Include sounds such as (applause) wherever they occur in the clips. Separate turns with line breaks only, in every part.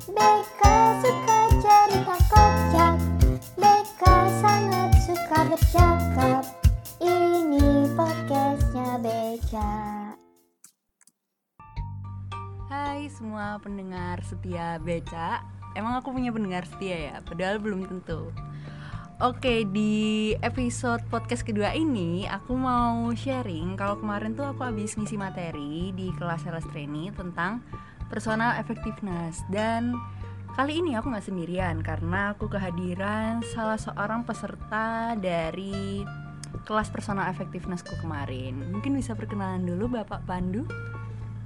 Beka suka cerita kocak. Beka sangat suka bercakap. Ini podcastnya Beca.
Hai semua pendengar setia Beca. Emang aku punya pendengar setia ya? Padahal belum tentu. Oke di episode podcast kedua ini Aku mau sharing Kalau kemarin tuh aku habis ngisi materi Di kelas sales training tentang personal effectiveness Dan kali ini aku nggak sendirian Karena aku kehadiran salah seorang peserta dari kelas personal effectivenessku kemarin Mungkin bisa perkenalan dulu Bapak Pandu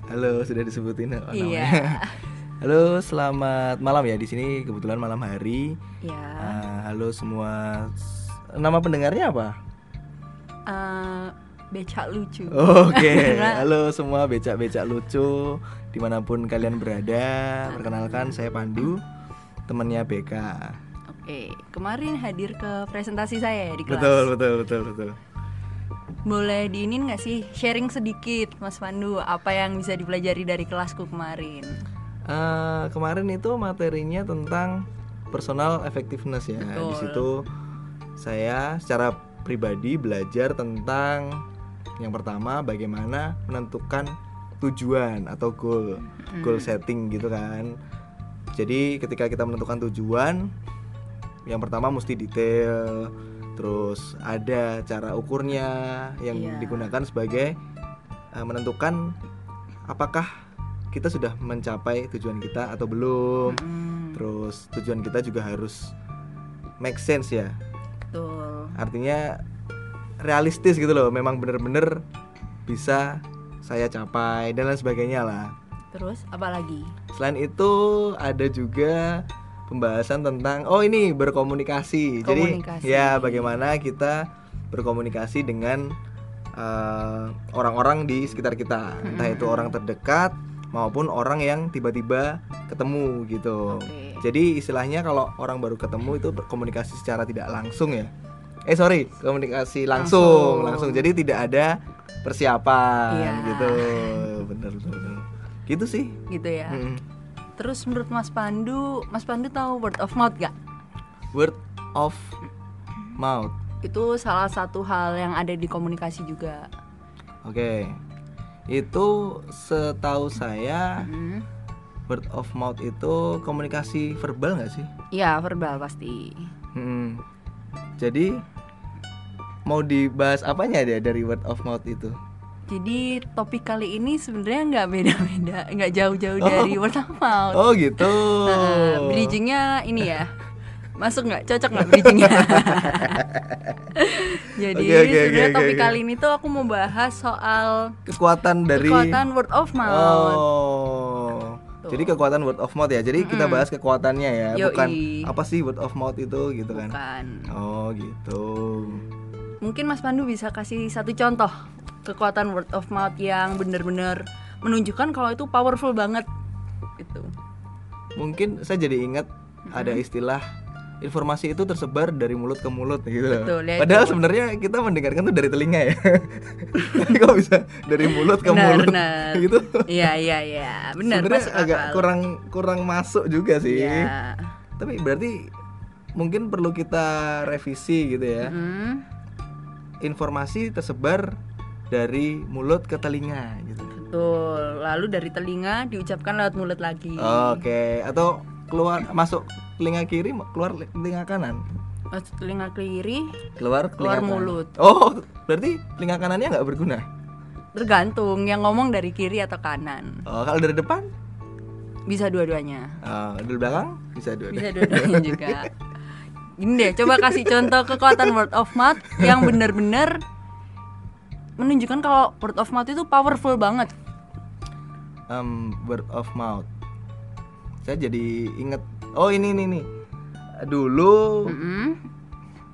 Halo, sudah disebutin oh,
Iya. (laughs)
Halo, selamat malam ya. Di sini kebetulan malam hari. Ah, halo semua. Nama pendengarnya apa?
Eh, becak lucu.
Oke. (laughs)
Karena-
Halo semua becak-becak lucu di mana pun kalian berada. Perkenalkan saya Pandu, temannya BK.
Oke, kemarin hadir ke presentasi saya ya di kelas.
Betul, betul, betul, betul.
Boleh diinin nggak sih sharing sedikit, Mas Pandu, apa yang bisa dipelajari dari kelasku kemarin?
Eh, kemarin itu materinya tentang personal effectiveness ya. Di situ saya secara pribadi belajar tentang yang pertama bagaimana menentukan tujuan atau goal, goal setting gitu kan. Jadi ketika kita menentukan tujuan, yang pertama mesti detail, terus ada cara ukurnya yang
Iya.
digunakan sebagai eh, menentukan apakah kita sudah mencapai tujuan kita atau belum.
Hmm,
Terus tujuan kita juga harus make sense ya.
betul.
Artinya realistis gitu loh. Memang bener-bener bisa saya capai dan lain sebagainya lah.
Terus apa lagi?
Selain itu ada juga pembahasan tentang oh ini berkomunikasi.
Komunikasi.
Jadi ya bagaimana kita berkomunikasi dengan eh, orang-orang di sekitar kita, entah itu orang terdekat maupun orang yang tiba-tiba ketemu gitu.
Oke.
Jadi istilahnya kalau orang baru ketemu itu berkomunikasi secara tidak langsung ya. Eh sorry, komunikasi langsung,
Langsung.
langsung. Jadi tidak ada persiapan
Iya.
gitu. Bener bener bener. Gitu sih.
Gitu ya.
Mm-mm.
Terus menurut Mas Pandu, Mas Pandu tahu word of mouth gak?
Word of mouth.
Itu salah satu hal yang ada di komunikasi juga.
Oke. Itu setahu saya
Hmm.
word of mouth itu komunikasi verbal nggak sih?
Iya, verbal pasti.
Hmm. Jadi mau dibahas apanya dia dari word of mouth itu?
Jadi topik kali ini sebenarnya nggak beda-beda, nggak jauh-jauh
Oh.
dari word of mouth.
Oh gitu.
Nah, bridgingnya ini ya, masuk nggak? Cocok nggak bridgingnya? (laughs) (laughs) Jadi
Oke, oke,
sebenarnya
oke,
topik
oke.
kali ini tuh aku mau bahas soal
Kekuatan dari
kekuatan word of mouth.
Oh.
Tuh.
Jadi kekuatan word of mouth ya. Jadi kita bahas kekuatannya ya,
Yoi.
bukan apa sih word of mouth itu gitu kan.
Bukan.
Oh, gitu.
Mungkin Mas Pandu bisa kasih satu contoh kekuatan word of mouth yang benar-benar menunjukkan kalau itu powerful banget. Gitu.
Mungkin saya jadi ingat ada istilah informasi itu tersebar dari mulut ke mulut gitu. loh.
Betul, ya,
Padahal
itu.
sebenarnya kita mendengarkan tuh dari telinga ya. (laughs) Tapi kok bisa dari mulut ke
Benar,
mulut
benar. (laughs)
gitu?
Iya iya iya, benar
Sebenarnya agak
akal.
kurang kurang masuk juga sih.
Iya.
Tapi berarti mungkin perlu kita revisi gitu ya.
Hmm,
Informasi tersebar dari mulut ke telinga gitu.
betul. Lalu dari telinga diucapkan lewat mulut lagi.
Oke, atau keluar masuk telinga kiri keluar telinga kanan.
Masuk telinga kiri
Keluar
Keluar
kanan.
mulut.
Oh, berarti telinga kanannya nggak berguna.
tergantung yang ngomong dari kiri atau kanan.
Oh, kalau dari depan?
Bisa dua-duanya.
Oh, dari belakang bisa dua.
Bisa dua-duanya juga. (laughs) Gini deh, coba kasih contoh kekuatan word of mouth yang benar-benar menunjukkan kalau word of mouth itu powerful banget.
um, word of mouth. Saya jadi inget. Oh ini ini nih. Dulu
Mm-mm.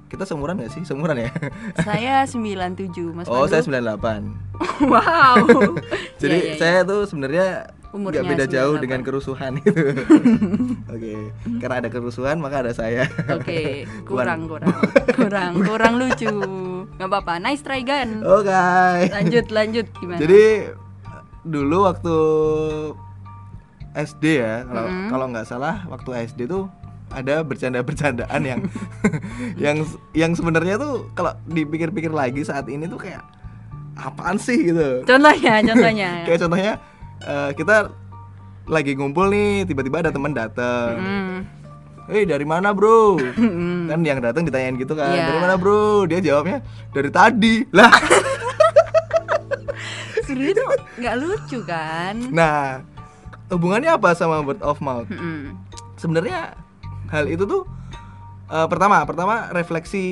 kita seumuran gak sih? Seumuran ya? (laughs)
Saya 97, Mas
oh
Pandu.
saya 98 (laughs)
wow. (laughs)
Jadi
Iya, iya,
saya tuh sebenarnya
Umurnya
nggak beda jauh
98.
dengan kerusuhan itu. (laughs) Oke, karena ada kerusuhan maka ada saya.
Oke, (laughs) kurang kurang kurang (laughs) kurang lucu. nggak apa-apa. Nice try Gan.
Oke.
Lanjut lanjut gimana?
Jadi dulu waktu SD ya kalau
Mm-mm.
kalau nggak salah waktu SD tuh ada bercanda-bercandaan yang yang yang sebenarnya tuh kalau dipikir-pikir lagi saat ini tuh kayak apaan sih gitu
Contohnya, contohnya.
kayak contohnya eh, kita lagi ngumpul nih tiba-tiba ada teman dateng
Hmm.
Hei dari mana bro? (laughs)
Hmm.
kan yang datang ditanyain gitu kan
Iya.
dari mana bro? Dia jawabnya dari tadi (laughs) lah. (laughs)
Sebenarnya tuh nggak lucu kan?
Nah hubungannya apa sama word of mouth?
Mm-mm.
Sebenarnya hal itu tuh eh, pertama pertama refleksi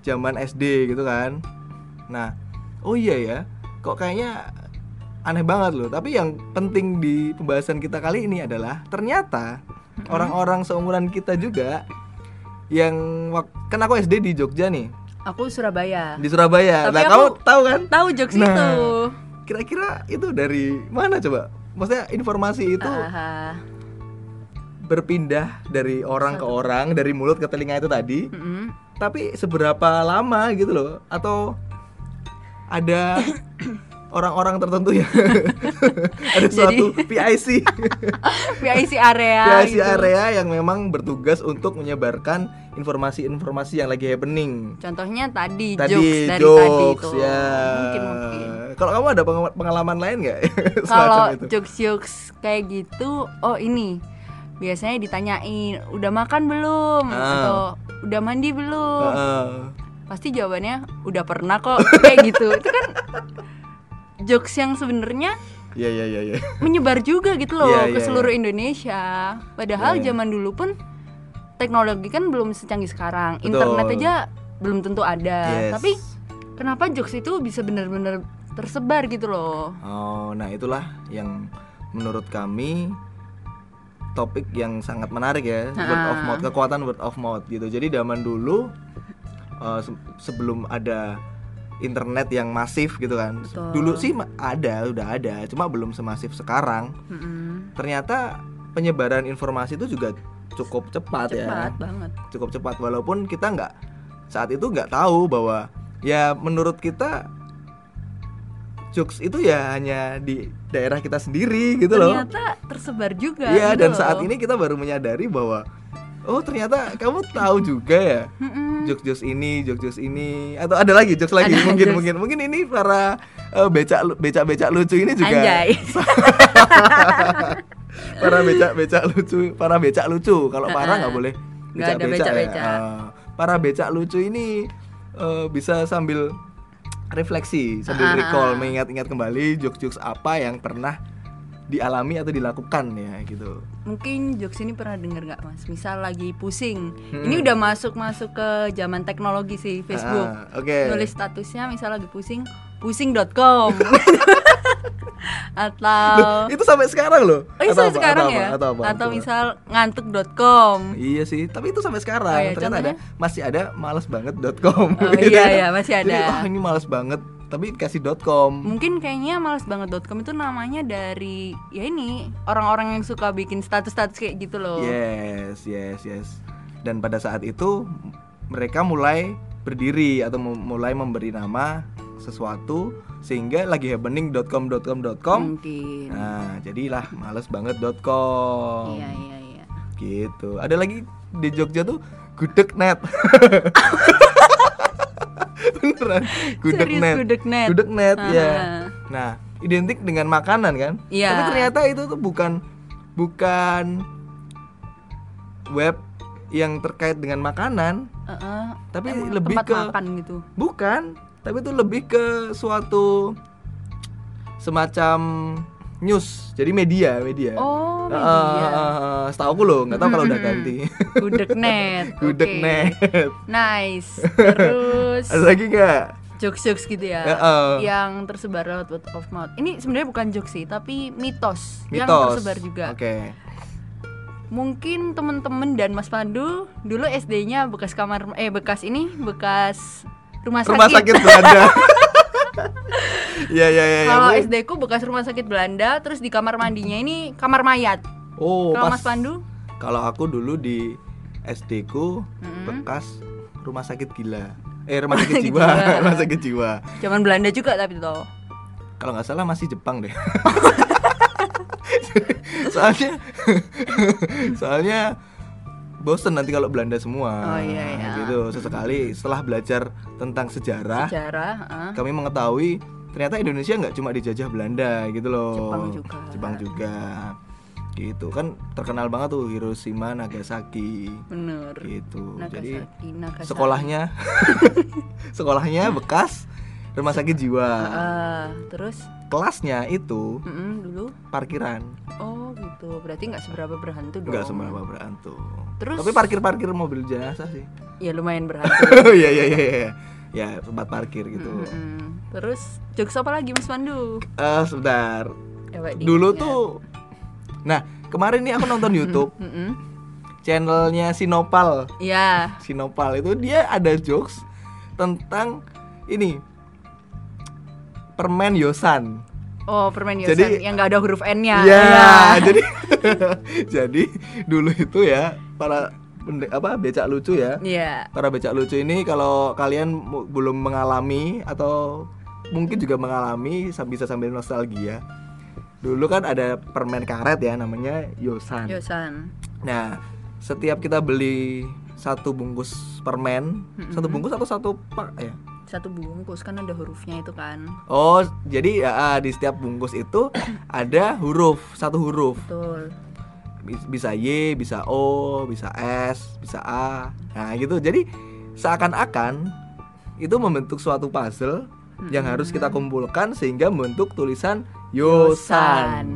zaman SD gitu kan. Nah oh iya ya kok kayaknya aneh banget loh. Tapi yang penting di pembahasan kita kali ini adalah ternyata orang-orang seumuran kita juga yang kan aku SD di Jogja nih
Aku Surabaya.
di Surabaya.
Tapi
nah, kamu tahu kan?
Tahu jokes
Nah.
itu.
Kira-kira itu dari mana coba? Maksudnya informasi itu
Aha.
berpindah dari orang ke orang, dari mulut ke telinga itu tadi.
Mm-mm.
Tapi seberapa lama gitu loh? Atau ada (coughs) orang-orang tertentu ya? (laughs) ada suatu PIC, (laughs)
PIC area.
PIC
gitu.
area yang memang bertugas untuk menyebarkan informasi-informasi yang lagi happening.
Contohnya tadi,
Tadi
jokes dari
jokes
tadi itu.
ya.
Mungkin mungkin.
Kalau kamu ada pengalaman, lain nggak? (laughs)
Kalau
itu.
jokes-jokes kayak gitu, oh ini biasanya ditanyain udah makan belum
Ah.
atau udah mandi belum.
Heeh.
Pasti jawabannya udah pernah kok kayak gitu. Itu kan jokes yang sebenarnya
Iya iya iya iya. (laughs)
menyebar juga gitu loh
Iya,
ke
iya,
seluruh Indonesia. Padahal
iya.
zaman dulu pun teknologi kan belum secanggih sekarang.
Betul.
Internet aja belum tentu ada.
Yes.
Tapi kenapa jokes itu bisa benar-benar tersebar gitu loh?
Oh, nah itulah yang menurut kami topik yang sangat menarik ya, word of mouth, kekuatan word of mouth gitu. Jadi zaman dulu eh, se- sebelum ada internet yang masif gitu kan.
Betul.
Dulu sih ada, udah ada, cuma belum semasif sekarang.
Mm-mm.
Ternyata penyebaran informasi itu juga cukup cepat, ya.
Cepat banget.
cukup cepat walaupun kita nggak saat itu nggak tahu bahwa ya menurut kita jokes itu ya hanya di daerah kita sendiri gitu loh
Ternyata tersebar juga.
iya
gitu
dan saat
loh.
ini kita baru menyadari bahwa oh ternyata kamu tahu juga ya jokes-jokes ini jokes-jokes ini atau ada lagi jokes lagi
Ada
mungkin
jokes.
mungkin mungkin ini para eh, becak lu- becak-becak lucu ini juga
Anjay. (laughs)
para becak becak lucu para becak lucu kalau parah nggak boleh
Nggak ada becak-becak.
ya. Ah, para becak lucu ini eh, bisa sambil refleksi sambil
Ah.
recall mengingat-ingat kembali jokes-jokes apa yang pernah dialami atau dilakukan ya gitu
Mungkin jokes ini pernah denger nggak mas? Misal lagi pusing.
Hmm.
Ini udah masuk masuk ke zaman teknologi sih Facebook.
Ah, oke
Nulis statusnya misal lagi pusing, pusing.com. (laughs) atau
Loh, itu sampai sekarang loh
Oh, itu
Atau
sampai
apa?
sekarang
Atau apa?
ya?
atau apa
Atau
Coba.
misal ngantuk.com.
Iya sih, tapi itu sampai sekarang
Oh iya,
ternyata ada
contohnya?
masih ada malesbanget.com.
Oh, iya, (laughs) iya, masih
Jadi,
ada.
wah ini males banget, tapi kasih .com.
Mungkin kayaknya malesbanget.com itu namanya dari ya ini orang-orang yang suka bikin status-status kayak gitu loh.
Yes, yes, yes. Dan pada saat itu mereka mulai berdiri atau mu- mulai memberi nama sesuatu sehingga lagi happening.com.com.com.
Mungkin.
Nah, jadilah malesbanget.com.
Iya iya iya.
Gitu. Ada lagi di Jogja tuh gudegnet. (laughs) Beneran, (laughs) gudegnet.
Serius gudegnet.
Gudegnet, ya.
Ah.
Nah, identik dengan makanan kan?
Iya.
Tapi ternyata itu tuh bukan bukan web yang terkait dengan makanan,
Heeh.
tapi
Emang
lebih ke
makan gitu.
bukan, tapi itu lebih ke suatu semacam news. Jadi media, media.
Oh, media.
ah, ah, setahu aku loh, nggak tahu kalau udah ganti.
Gudegnet. (laughs) oke.
Gudegnet.
Nice. Terus (laughs)
Ada lagi nggak?
jokes-jokes gitu ya.
Heeh.
Yang tersebar lewat word of mouth. Ini sebenarnya bukan jokes sih, tapi mitos, yang
Mitos.
tersebar juga.
Oke.
Mungkin temen-temen dan Mas Pandu dulu SD-nya bekas kamar eh bekas ini bekas rumah sakit.
Rumah sakit Belanda. (laughs) Iya iya iya. iya.
Kalau
Bu.
SD ku bekas rumah sakit Belanda, terus di kamar mandinya ini kamar mayat.
Oh,
Kalau
pas.
Mas Pandu?
Kalau aku dulu di SD ku
Mm-mm.
bekas rumah sakit gila. Eh rumah sakit jiwa, rumah sakit jiwa.
Zaman (laughs) Belanda juga tapi toh.
Kalau nggak salah masih Jepang deh. (laughs) soalnya soalnya bosen nanti kalau Belanda semua
Oh, iya, iya.
gitu sesekali setelah belajar tentang sejarah
sejarah ah.
kami mengetahui ternyata Indonesia nggak cuma dijajah Belanda gitu loh
Jepang juga.
Jepang juga gitu. Kan terkenal banget tuh Hiroshima Nagasaki.
Bener.
Gitu. Jadi
Nagasaki, Nagasaki.
sekolahnya (laughs) sekolahnya bekas rumah sakit jiwa.
Ah, terus?
Kelasnya itu
mm-mm, dulu?
parkiran.
Oh gitu. Berarti nggak seberapa berhantu dong.
nggak seberapa berhantu.
Terus?
tapi parkir parkir mobil jenazah sih.
Ya lumayan berhantu. (laughs)
Iya iya iya iya ya tempat parkir gitu.
Mm-mm. terus jokes apa lagi Mas Pandu?
Eh sebentar.
Coba
dulu
diingat.
tuh nah kemarin nih aku nonton (laughs) YouTube channelnya Sinopal
ya
Sinopal itu dia ada jokes tentang ini permen Yosan
oh permen Yosan
Jadi-
yang nggak ada huruf N-nya
Iya,
Iya. (laughs)
jadi (laughs) jadi dulu itu ya para apa becak lucu ya.
Iya.
Para becak lucu ini kalau kalian belum mengalami atau mungkin juga mengalami sa- bisa sambil nostalgia. Dulu kan ada permen karet ya namanya Yosan.
Yosan
Nah, setiap kita beli satu bungkus permen, satu bungkus atau satu pak ya?
satu bungkus kan ada hurufnya itu kan
Oh, jadi ya ah, di setiap bungkus itu (coughs) ada huruf, satu huruf.
betul
Bis- bisa Y, bisa O, bisa S, bisa A. Nah, gitu. Jadi seakan-akan itu membentuk suatu puzzle yang harus kita kumpulkan sehingga membentuk tulisan Yosan.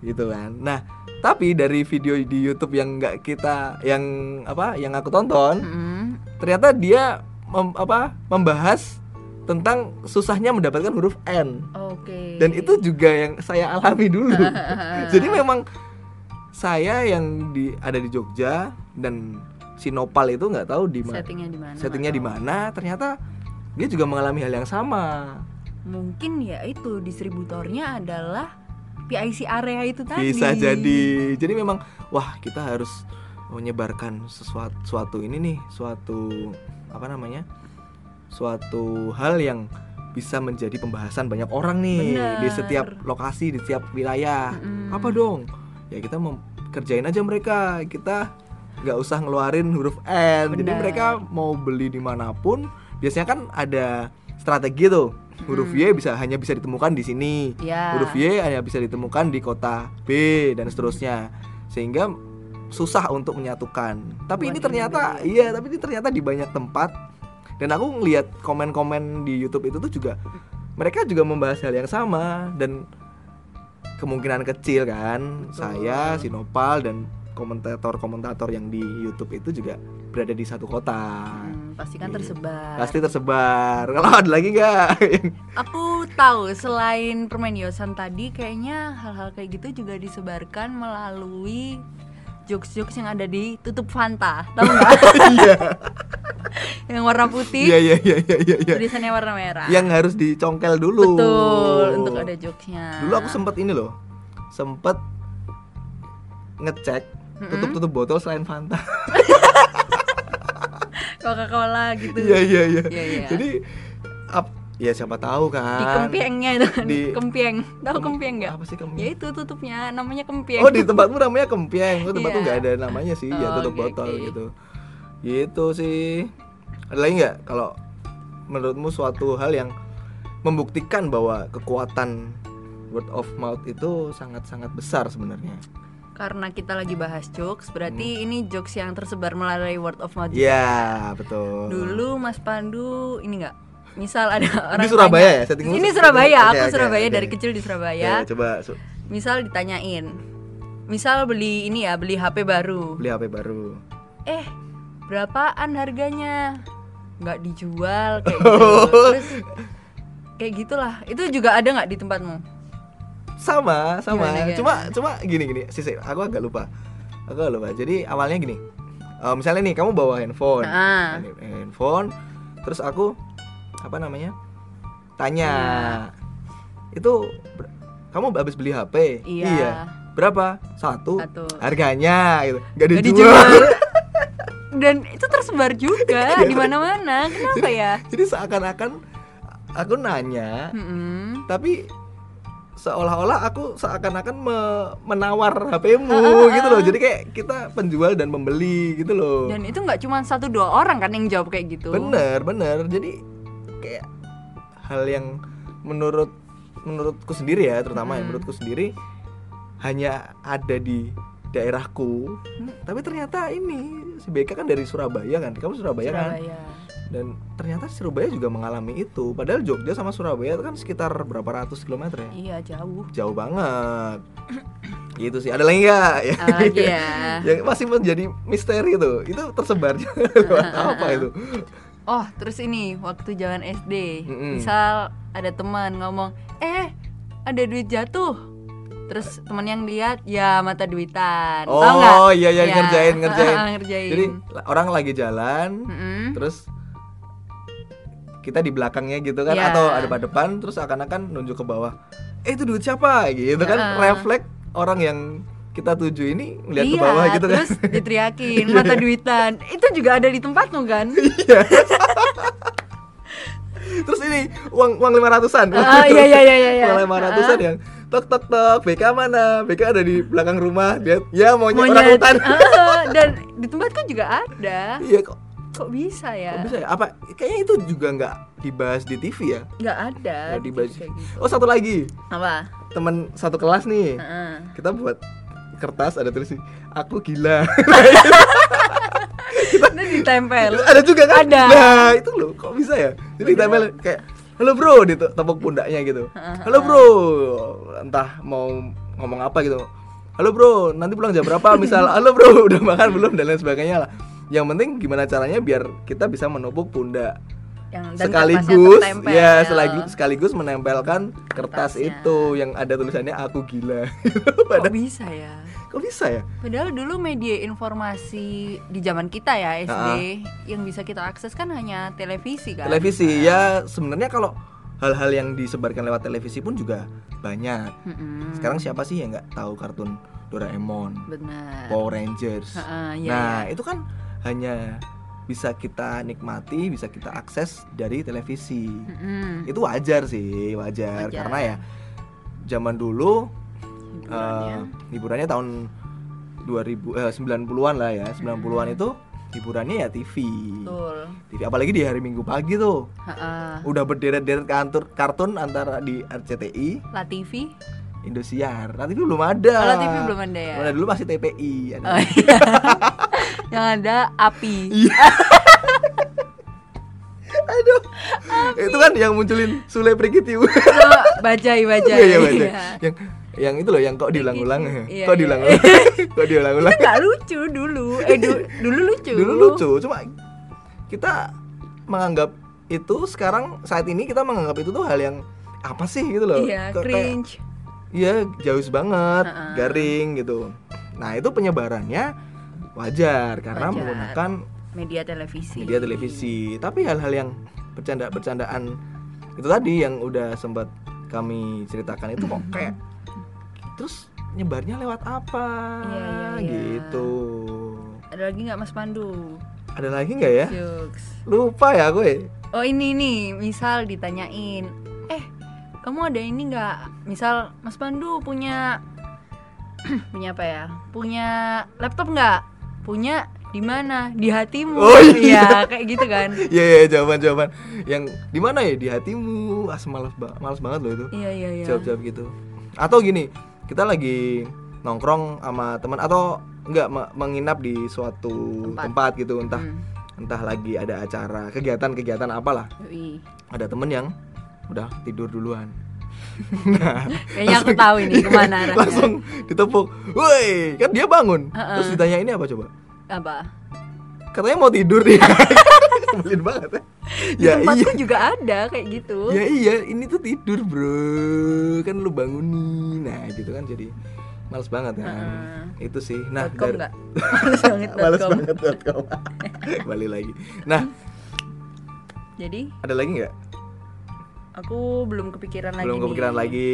Gitu kan. Nah, tapi dari video di YouTube yang nggak kita yang apa yang aku tonton,
Mm-mm.
ternyata dia mem- apa membahas tentang susahnya mendapatkan huruf N.
oke
Dan itu juga yang saya alami dulu. (laughs) Jadi memang saya yang di ada di Jogja dan Sinopal itu nggak tahu di mana
settingnya di mana
settingnya di mana. Ternyata dia juga mengalami hal yang sama.
Mungkin ya itu distributornya adalah PIC area itu tadi
Bisa jadi. Jadi memang wah kita harus menyebarkan sesuatu suatu ini nih, suatu apa namanya? Suatu hal yang bisa menjadi pembahasan banyak orang nih di
Bener.
setiap lokasi, di setiap wilayah.
Mm-mm.
Apa dong? Ya kita kerjain aja mereka. Kita nggak usah ngeluarin huruf N. Jadi
Bener.
mereka mau beli di mana pun, biasanya kan ada strategi tuh. Huruf Y bisa hanya bisa ditemukan di sini.
Ya
huruf Y hanya bisa ditemukan di kota B dan seterusnya. Sehingga susah untuk menyatukan. Tapi
Buat
ini
ini
ternyata iya tapi ini ternyata di banyak tempat. Dan aku ngelihat komen-komen di YouTube itu tuh juga mereka juga membahas hal yang sama. Dan kemungkinan kecil kan
Betul.
saya Sinopal dan komentator-komentator yang di YouTube itu juga berada di satu kota.
Hmm, pasti kan
Iya.
tersebar
pasti tersebar kalau ada lagi nggak (laughs)
Aku tahu selain permen Yosan tadi kayaknya hal-hal kayak gitu juga disebarkan melalui jokes-jokes yang ada di tutup Fanta, tahu nggak? (laughs)
iya (laughs)
yang warna putih,
iya iya iya iya iya, iya.
tulisannya warna merah.
yang harus dicongkel dulu.
betul untuk ada jokesnya.
Dulu aku sempet ini loh, sempet ngecek tutup-tutup botol selain Fanta.
Gitu.
Iya iya iya.
Iya, iya.
Jadi ap- ya siapa tahu kan.
di kempiengnya itu kan,
Di- (laughs)
kempieng. Tahu
Kem-
kempieng nggak?
Apa sih
Ya
kempieng?
itu tutupnya namanya kempieng.
Oh di tempatmu namanya kempieng, oh tempatku
Iya.
nggak ada namanya sih, ya
Oh,
tutup
oke,
botol
oke.
gitu. Gitu sih. Ada lagi nggak kalau menurutmu suatu hal yang membuktikan bahwa kekuatan word of mouth itu sangat-sangat besar sebenarnya?
Karena kita lagi bahas jokes, berarti ini jokes yang tersebar melalui word of mouth.
Iya, betul.
Dulu Mas Pandu ini enggak misal ada orang
Surabaya
tanya-
ya?
Ini
Sur-
Surabaya
Oke,
aku
oke,
Surabaya
oke.
dari kecil di Surabaya
Ya, coba su-
misal ditanyain misal beli ini ya beli HP baru
beli HP baru.
eh berapaan harganya nggak dijual kayak gitu (laughs) terus kayak gitulah itu juga ada nggak di tempatmu
Sama, sama.
Gimana, gimana?
Cuma cuma gini gini, sisi aku agak lupa. Aku agak lupa. Jadi awalnya gini. eh, misalnya nih kamu bawa handphone.
Ah.
Hand- Handphone terus aku apa namanya? Tanya. Itu ber- kamu habis beli HP?
Iya.
Berapa? Satu.
Satu.
Harganya gitu. Gak
nggak
dijual.
dijual (laughs) dan itu tersebar juga di mana-mana kenapa ya
Jadi seakan-akan aku nanya,
Mm-mm.
tapi seolah-olah aku seakan-akan me- menawar HP-mu gitu loh. Jadi kayak kita penjual dan pembeli gitu loh.
Dan itu nggak cuma satu dua orang kan yang jawab kayak gitu.
Bener, bener. Jadi kayak hal yang menurut menurutku sendiri ya, terutama ya
Hmm.
menurutku sendiri hanya ada di daerahku.
Hmm.
Tapi ternyata ini si BK kan dari Surabaya kan. Kamu Surabaya, kan?
Surabaya.
Dan ternyata Surabaya juga mengalami itu. Padahal Jogja sama Surabaya itu kan sekitar berapa ratus kilometer ya?
Iya jauh.
Jauh banget. (clears throat) gitu sih. Ada lagi nggak? Ya.
Lagi (laughs) ya.
yang masih menjadi misteri itu. Itu tersebarnya (laughs) apa itu?
Oh terus ini waktu zaman SD,
Mm-mm.
misal ada teman ngomong, eh ada duit jatuh. Terus teman yang lihat ya mata duitan. Tahu nggak?
Oh iya iya
Ya,
ngerjain ngerjain. (laughs)
ngerjain.
Jadi orang lagi jalan,
Mm-mm.
terus kita di belakangnya gitu kan
Iya.
atau ada pada depan terus akan-akan nunjuk ke bawah. Eh itu duit siapa? Gitu kan
Heeh.
refleks orang yang kita tuju ini ngeliat
iya,
ke bawah gitu kan.
terus (laughs) diteriakin mata duitan. Itu juga ada di tempatmu kan? (laughs)
Iya. terus ini uang uang lima ratusan.
Ah, iya, iya, iya, iya, iya.
Uang lima ratusan yang tok tok tok BK mana? BK ada di belakang rumah. Dia ya maunya orang
Monyet.
hutan. (laughs)
Ah, dan di tempatku juga ada.
Iya kok
Kok bisa ya?
Kok bisa ya? Apa kayaknya itu juga nggak dibahas di TV ya?
Nggak ada.
Nggak
di
dibahas.
kayak gitu.
Oh satu lagi
Apa?
teman satu kelas nih.
Heeh.
Kita buat kertas ada tulis aku gila. (laughs)
Itu ditempel.
ada juga kan?
Ada.
Nah itu loh kok bisa ya? Jadi ditempel kayak halo bro di tepuk pundaknya gitu. (laughs) Halo bro, entah mau ngomong apa gitu. Halo bro, nanti pulang jam berapa? Misal, (laughs) halo bro, udah makan belum dan lain sebagainya lah. Yang penting gimana caranya biar kita bisa menepuk pundak.
Yang dan
sekaligus
tertempel.
ya sekaligus sekaligus menempelkan kertas
Kertasnya.
itu yang ada tulisannya aku gila (laughs)
Kok bisa ya?
Kok bisa ya
Padahal dulu media informasi di zaman kita ya SD yang bisa kita akses kan hanya televisi kan.
televisi ya sebenarnya kalau hal-hal yang disebarkan lewat televisi pun juga banyak
Mm-mm.
sekarang siapa sih yang nggak tahu kartun Doraemon
benar.
Power Rangers
Heeh, iya,
nah
iya.
itu kan hanya bisa kita nikmati bisa kita akses dari televisi
Mm-mm.
itu wajar sih wajar,
Wajar.
karena ya zaman dulu
Hiburannya.
eh, hiburannya tahun 2000 eh, 90-an lah ya 90-an itu hiburannya ya TV
Betul.
TV apalagi di hari Minggu pagi tuh
Heeh.
udah berderet-deret kantor kartun antara di RCTI
La TV.
Indosiar nanti dulu belum ada
Oh, La TV belum ada ya.
Belum ada dulu masih TPI ada.
Oh, iya. (laughs) yang ada api.
Iya. (laughs) Aduh. Itu kan yang munculin Sule Prigitiu.
Coba bajai bajai.
Iya, iya, baca.
Iya.
Yang yang itu loh yang kok diulang-ulang.
Iya,
kok
iya.
diulang-ulang. (laughs) kok diulang-ulang.
Itu nggak lucu dulu. Eh du- dulu lucu.
Dulu lucu, cuma kita menganggap itu sekarang saat ini kita menganggap itu tuh hal yang apa sih gitu loh.
Iya,
kayak-
cringe.
Iya, jauh banget,
Heeh.
garing gitu. Nah, itu penyebarannya wajar karena
Wajar.
menggunakan
Media televisi.
media televisi. Tapi hal-hal yang bercanda-bercandaan itu tadi yang udah sempat kami ceritakan itu kok (clears throat) kayak terus nyebarnya lewat apa
Iya, iya, iya.
gitu.
Ada lagi nggak Mas Pandu?
Ada lagi nggak ya?
Jokes.
Lupa ya gue.
Oh ini nih, misal ditanyain, eh kamu ada ini nggak? Misal Mas Pandu punya (clears throat) punya apa ya? Punya laptop nggak? Punya di mana? Di hatimu.
Oh, iya.
Iya, kayak gitu kan? (laughs)
Iya iya jawaban-jawaban yang di mana ya di hatimu. Ah malas ba malas banget loh itu.
Iya iya iya.
Jawab-jawab gitu. Atau gini, kita lagi nongkrong sama teman atau enggak me- menginap di suatu
Tempat.
tempat, gitu entah
Hmm.
entah lagi ada acara kegiatan-kegiatan apalah
Yoi.
ada temen yang udah tidur duluan (laughs)
Kayaknya aku tahu ini ke mana arahnya.
langsung ditepuk woi kan dia bangun
Heeh.
terus ditanya ini apa coba
apa?
Katanya mau tidur dia (laughs) Nyebelin banget ya
Di
ya iya
juga ada kayak gitu.
ya iya ini tuh tidur bro kan lu bangunin nah gitu kan jadi males banget kan
Heeh.
itu sih nah dari-? (laughs)
Males banget
males banget com. (laughs) balik lagi nah
Jadi
ada lagi nggak
aku belum kepikiran lagi.
belum
nih.
kepikiran lagi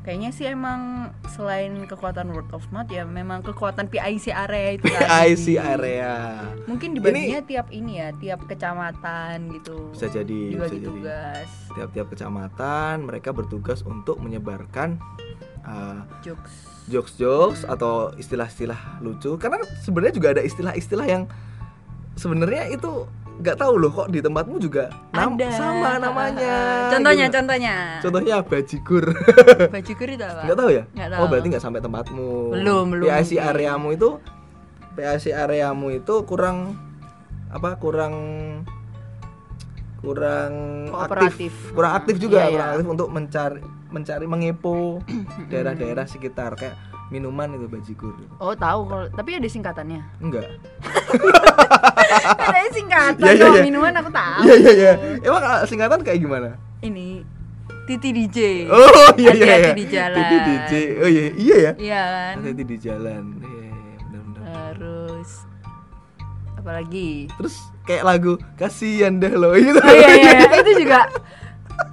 Kayaknya sih emang selain kekuatan word of mouth ya memang kekuatan PIC area itu (laughs) tadi.
PIC area
Mungkin dibaginya tiap ini ya, tiap kecamatan gitu.
bisa jadi bisa
dibagi tugas.
tiap-tiap kecamatan mereka bertugas untuk menyebarkan uh,
Jokes.
jokes-jokes atau istilah-istilah lucu karena sebenarnya juga ada istilah-istilah yang sebenarnya itu nggak tahu loh kok di tempatmu juga nam-
Ada.
sama namanya
Contohnya,
gitu.
contohnya.
contohnya bajigur (laughs)
Baju kur itu apa?
nggak tahu ya
Nggak
oh
tahu.
berarti nggak sampai tempatmu
Belum, belum
PIC areamu itu PIC areamu itu kurang apa kurang kurang
Kooperatif.
aktif kurang aktif juga
Iya,
kurang aktif untuk mencari mencari mengepo (clears throat) daerah-daerah sekitar kayak minuman itu bajigur
Oh tahu kalau tapi ada singkatannya.
enggak (laughs)
ada singkatan
Iya, iya,
dong
iya.
minuman aku tahu.
iya iya iya emang singkatan kayak gimana
Ini Titi DJ.
oh iya iya
Hati-hati
iya
di jalan.
Titi DJ oh iya iya ya
Iya kan.
hati di jalan iya iya benar-benar
Terus apalagi?
terus kayak lagu kasihan dah lo gitu
Oh iya iya, iya. itu juga (laughs)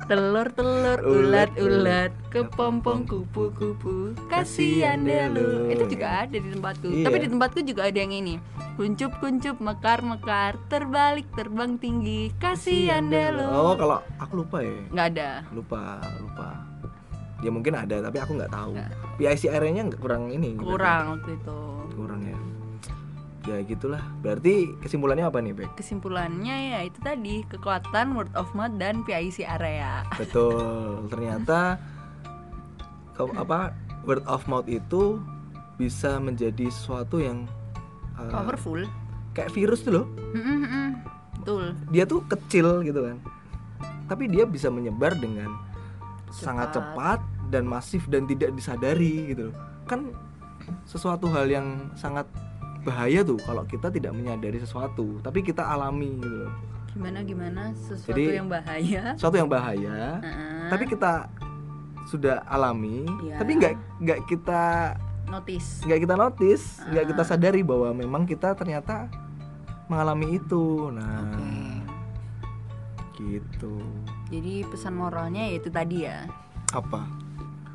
telur-telur
Ulat,
ulat-ulat kepompong kupu-kupu. Kasihan deh lu. Itu juga ada di tempatku.
Iya.
tapi di tempatku juga ada yang ini. Kuncup-kuncup mekar-mekar. Terbalik terbang tinggi. Kasihan deh lu.
oh kalau aku lupa ya.
Nggak ada.
Lupa lupa. Ya mungkin ada tapi aku nggak tahu.
Nggak.
PIC nggak kurang ini
kurang waktu itu.
Kurang ya ya gitulah. Berarti kesimpulannya apa nih Bek?
Kesimpulannya ya itu tadi kekuatan word of mouth dan PIC area. (laughs)
Betul. Ternyata ke- apa word of mouth itu bisa menjadi sesuatu yang uh,
powerful.
kayak virus tuh loh.
Betul.
Dia tuh kecil gitu kan. Tapi dia bisa menyebar dengan sangat cepat dan masif dan tidak disadari gitu loh. Kan sesuatu hal yang sangat bahaya tuh kalau kita tidak menyadari sesuatu tapi kita alami gitu loh
gimana gimana sesuatu
Jadi-
yang bahaya
sesuatu yang bahaya
Heeh.
tapi kita sudah alami
Iya.
tapi nggak nggak kita
notice
nggak kita notice nggak kita
Ah.
sadari bahwa memang kita ternyata mengalami itu nah
Oke.
gitu
Jadi pesan moralnya yaitu tadi ya.
apa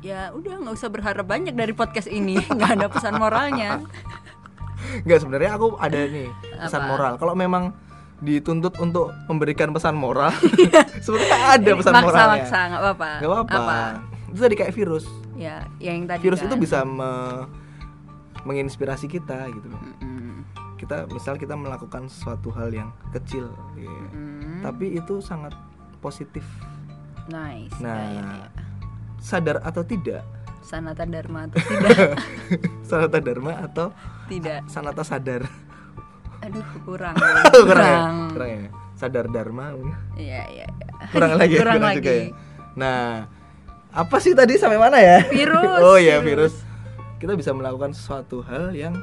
Ya udah nggak usah berharap banyak dari podcast ini, (laughs) nggak ada pesan moralnya. (laughs)
nggak sebenarnya aku ada nih pesan
Apa?
moral kalau memang dituntut untuk memberikan pesan moral (laughs) sebenarnya ada pesan
maksa
moralnya
maksa nggak apa-apa.
nggak apa-apa itu tadi kayak virus
Ya, yang tadi.
virus
kan.
itu bisa me- menginspirasi kita gitu loh
Mm-mm.
kita misal kita melakukan suatu hal yang kecil ya.
Mm.
tapi itu sangat positif
Nice.
Nah.
Ya, ya, ya.
sadar atau tidak
Sanata Dharma atau (laughs) tidak?
sanata dharma atau
tidak.
sanata sadar
Aduh kurang. (laughs)
kurang ya? kurang ya sadar dharma
Iya iya. iya.
kurang (laughs) lagi
Kurang
juga
lagi.
ya. nah apa sih tadi sampai mana ya
Virus.
oh ya virus kita bisa melakukan sesuatu hal yang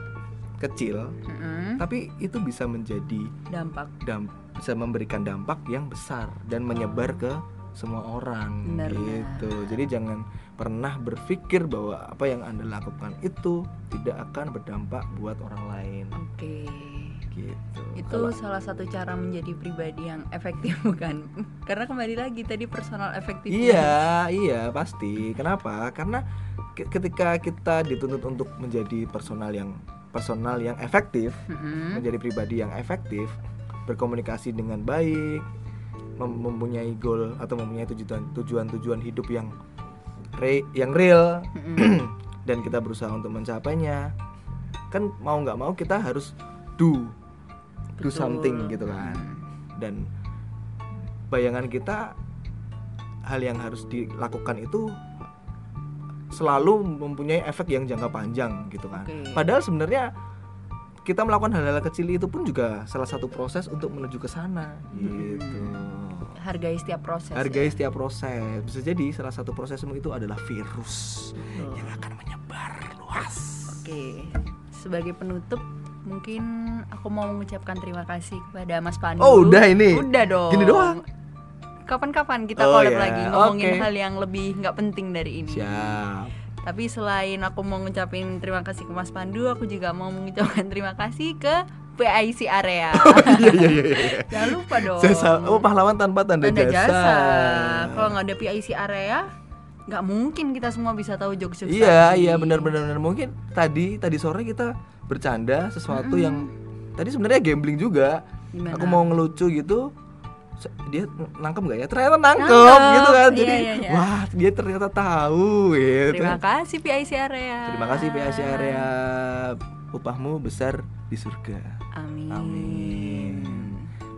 kecil
Mm-mm.
tapi itu bisa menjadi
Dampak.
dam bisa memberikan dampak yang besar dan menyebar ke semua orang
Benar,
gitu jadi jangan pernah berpikir bahwa apa yang anda lakukan itu tidak akan berdampak buat orang lain
Oke.
gitu
Itu
Kalau-
salah satu cara menjadi pribadi yang efektif (laughs) bukan? Karena kembali lagi tadi personal efektif.
Iya, iya pasti. Kenapa? Karena ke- ketika kita dituntut untuk menjadi personal yang personal yang efektif,
Mm-mm.
menjadi pribadi yang efektif, berkomunikasi dengan baik, mem- mempunyai goal atau mempunyai tujuan tujuan-tujuan hidup yang re- yang real (clears throat) dan kita berusaha untuk mencapainya. Kan mau nggak mau kita harus do do
Betul.
something gitu kan dan bayangan kita hal yang harus dilakukan itu selalu mempunyai efek yang jangka panjang gitu kan.
Oke.
Padahal sebenarnya kita melakukan hal-hal kecil itu pun juga salah satu proses untuk menuju ke sana gitu.
Hargai setiap proses.
Hargai
ya.
setiap proses. Bisa jadi salah satu prosesmu itu adalah virus
Betul.
yang akan menyebar luas.
Oke. Sebagai penutup mungkin aku mau mengucapkan terima kasih kepada Mas Pandu.
Oh, udah ini?
Udah dong.
Gini doang?
Kapan-kapan kita
Oh,
collab
ya.
lagi ngomongin
Oke.
hal yang lebih nggak penting dari ini.
Siap.
Tapi selain aku mau ngucapin terima kasih ke Mas Pandu, aku juga mau mengucapkan terima kasih ke PIC area. (laughs)
Iya iya iya. iya.
Jangan lupa dong.
Jasa, oh pahlawan tanpa tanda,
Tanda jasa.
jasa.
Kalau nggak ada PIC area, nggak mungkin kita semua bisa tahu jokes jokes
Iya,
tadi.
iya benar-benar benar. mungkin tadi tadi sore kita bercanda sesuatu yang tadi sebenarnya gambling juga.
Gimana?
Aku mau ngelucu gitu. Dia nangkep nggak ya? Ternyata nangkep,
Nangkep.
gitu kan.
Iya,
Jadi
iya, iya.
wah, dia ternyata tahu gitu.
terima kasih PIC area
Terima kasih PAC area. Upahmu besar di surga.
amin
Amin.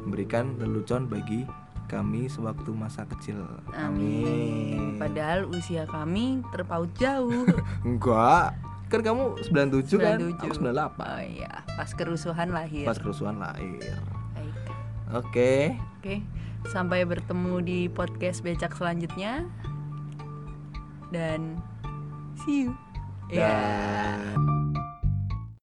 Memberikan lelucon bagi kami sewaktu masa kecil.
amin padahal usia kami terpaut jauh (laughs)
Enggak. Kan kamu 97, kan?
97.
Aku 98.
oh iya pas kerusuhan lahir
Pas kerusuhan lahir.
Baik.
Oke.
Oke, sampai bertemu di podcast becak selanjutnya. Dan see you. Ya.
Dan